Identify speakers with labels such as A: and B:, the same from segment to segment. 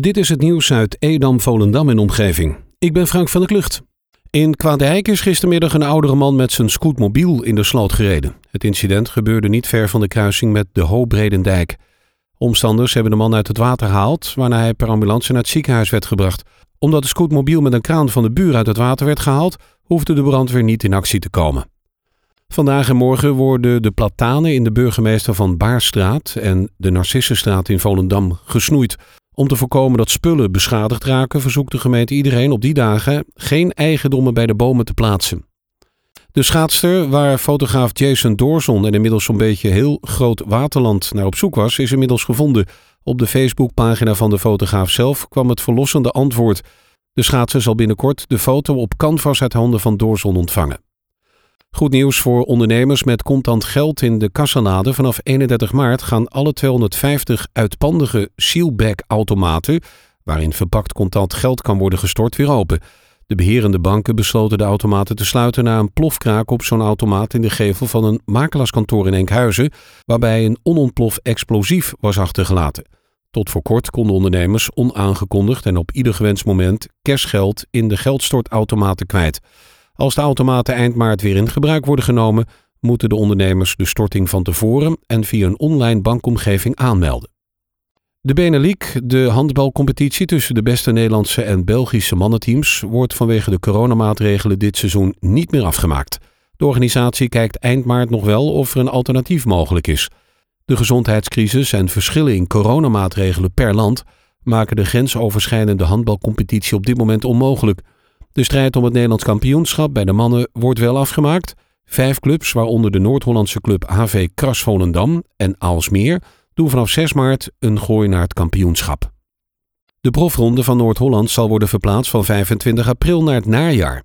A: Dit is het nieuws uit Edam, Volendam en omgeving. Ik ben Frank van der Klucht. In Kwaadijk is gistermiddag een oudere man met zijn scootmobiel in de sloot gereden. Het incident gebeurde niet ver van de kruising met de Hoobredendijk. Omstanders hebben de man uit het water gehaald, waarna hij per ambulance naar het ziekenhuis werd gebracht. Omdat de scootmobiel met een kraan van de buur uit het water werd gehaald, hoefde de brandweer niet in actie te komen. Vandaag en morgen worden de platanen in de burgemeester van Baarstraat en de Narcissenstraat in Volendam gesnoeid. Om te voorkomen dat spullen beschadigd raken, verzoekt de gemeente iedereen op die dagen geen eigendommen bij de bomen te plaatsen. De schaatster, waar fotograaf Jason Doorzon en inmiddels zo'n beetje heel groot waterland naar op zoek was, is inmiddels gevonden. Op de Facebookpagina van de fotograaf zelf kwam het verlossende antwoord. De schaatser zal binnenkort de foto op canvas uit handen van Doorzon ontvangen. Goed nieuws voor ondernemers met contant geld in de kassanade. Vanaf 31 maart gaan alle 250 uitpandige sealback-automaten, waarin verpakt contant geld kan worden gestort, weer open. De beherende banken besloten de automaten te sluiten na een plofkraak op zo'n automaat in de gevel van een makelaarskantoor in Enkhuizen, waarbij een onontplof explosief was achtergelaten. Tot voor kort konden ondernemers onaangekondigd en op ieder gewenst moment cashgeld in de geldstortautomaten kwijt. Als de automaten eind maart weer in gebruik worden genomen, moeten de ondernemers de storting van tevoren en via een online bankomgeving aanmelden. De Benelux, de handbalcompetitie tussen de beste Nederlandse en Belgische mannenteams, wordt vanwege de coronamaatregelen dit seizoen niet meer afgemaakt. De organisatie kijkt eind maart nog wel of er een alternatief mogelijk is. De gezondheidscrisis en verschillen in coronamaatregelen per land maken de grensoverschrijdende handbalcompetitie op dit moment onmogelijk. De strijd om het Nederlands kampioenschap bij de mannen wordt wel afgemaakt. Vijf clubs, waaronder de Noord-Hollandse club HV Kras Volendam en Aalsmeer, doen vanaf 6 maart een gooi naar het kampioenschap. De profronde van Noord-Holland zal worden verplaatst van 25 april naar het najaar.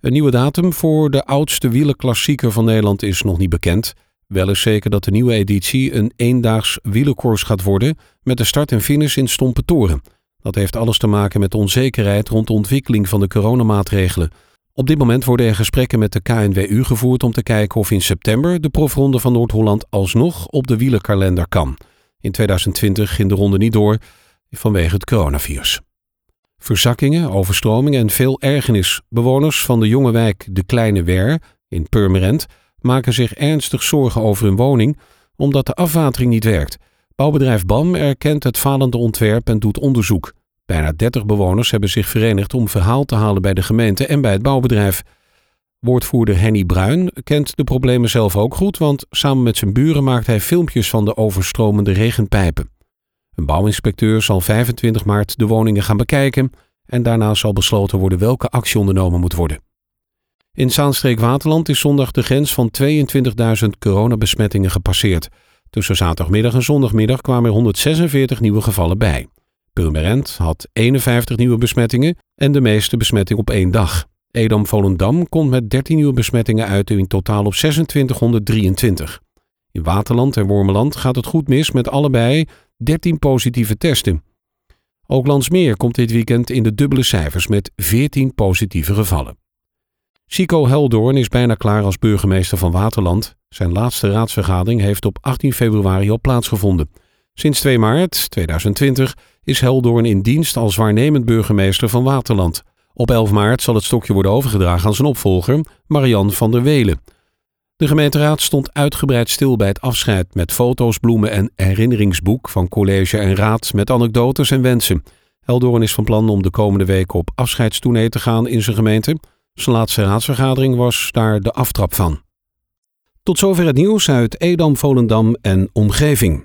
A: Een nieuwe datum voor de oudste wielerklassieker van Nederland is nog niet bekend. Wel is zeker dat de nieuwe editie een eendaags wielerkoers gaat worden met de start en finish in Stompetoren. Dat heeft alles te maken met onzekerheid rond de ontwikkeling van de coronamaatregelen. Op dit moment worden er gesprekken met de KNWU gevoerd om te kijken of in september de profronde van Noord-Holland alsnog op de wielerkalender kan. In 2020 ging de ronde niet door vanwege het coronavirus. Verzakkingen, overstromingen en veel ergernis. Bewoners van de jonge wijk De Kleine Wer in Purmerend maken zich ernstig zorgen over hun woning omdat de afwatering niet werkt. Bouwbedrijf BAM erkent het falende ontwerp en doet onderzoek. Bijna 30 bewoners hebben zich verenigd om verhaal te halen bij de gemeente en bij het bouwbedrijf. Woordvoerder Henny Bruin kent de problemen zelf ook goed, want samen met zijn buren maakt hij filmpjes van de overstromende regenpijpen. Een bouwinspecteur zal 25 maart de woningen gaan bekijken en daarna zal besloten worden welke actie ondernomen moet worden. In Zaanstreek-Waterland is zondag de grens van 22.000 coronabesmettingen gepasseerd. Tussen zaterdagmiddag en zondagmiddag kwamen er 146 nieuwe gevallen bij. Purmerend had 51 nieuwe besmettingen en de meeste besmettingen op één dag. Edam-Volendam komt met 13 nieuwe besmettingen uit in totaal op 2623. In Waterland en Wormeland gaat het goed mis met allebei 13 positieve testen. Ook Landsmeer komt dit weekend in de dubbele cijfers met 14 positieve gevallen. Chico Heldoorn is bijna klaar als burgemeester van Waterland. Zijn laatste raadsvergadering heeft op 18 februari al plaatsgevonden. Sinds 2 maart 2020 is Heldoorn in dienst als waarnemend burgemeester van Waterland. Op 11 maart zal het stokje worden overgedragen aan zijn opvolger, Marian van der Welen. De gemeenteraad stond uitgebreid stil bij het afscheid met foto's, bloemen en herinneringsboek van college en raad met anekdotes en wensen. Heldoorn is van plan om de komende weken op afscheidstournee te gaan in zijn gemeente. Zijn laatste raadsvergadering was daar de aftrap van. Tot zover het nieuws uit Edam, Volendam en omgeving.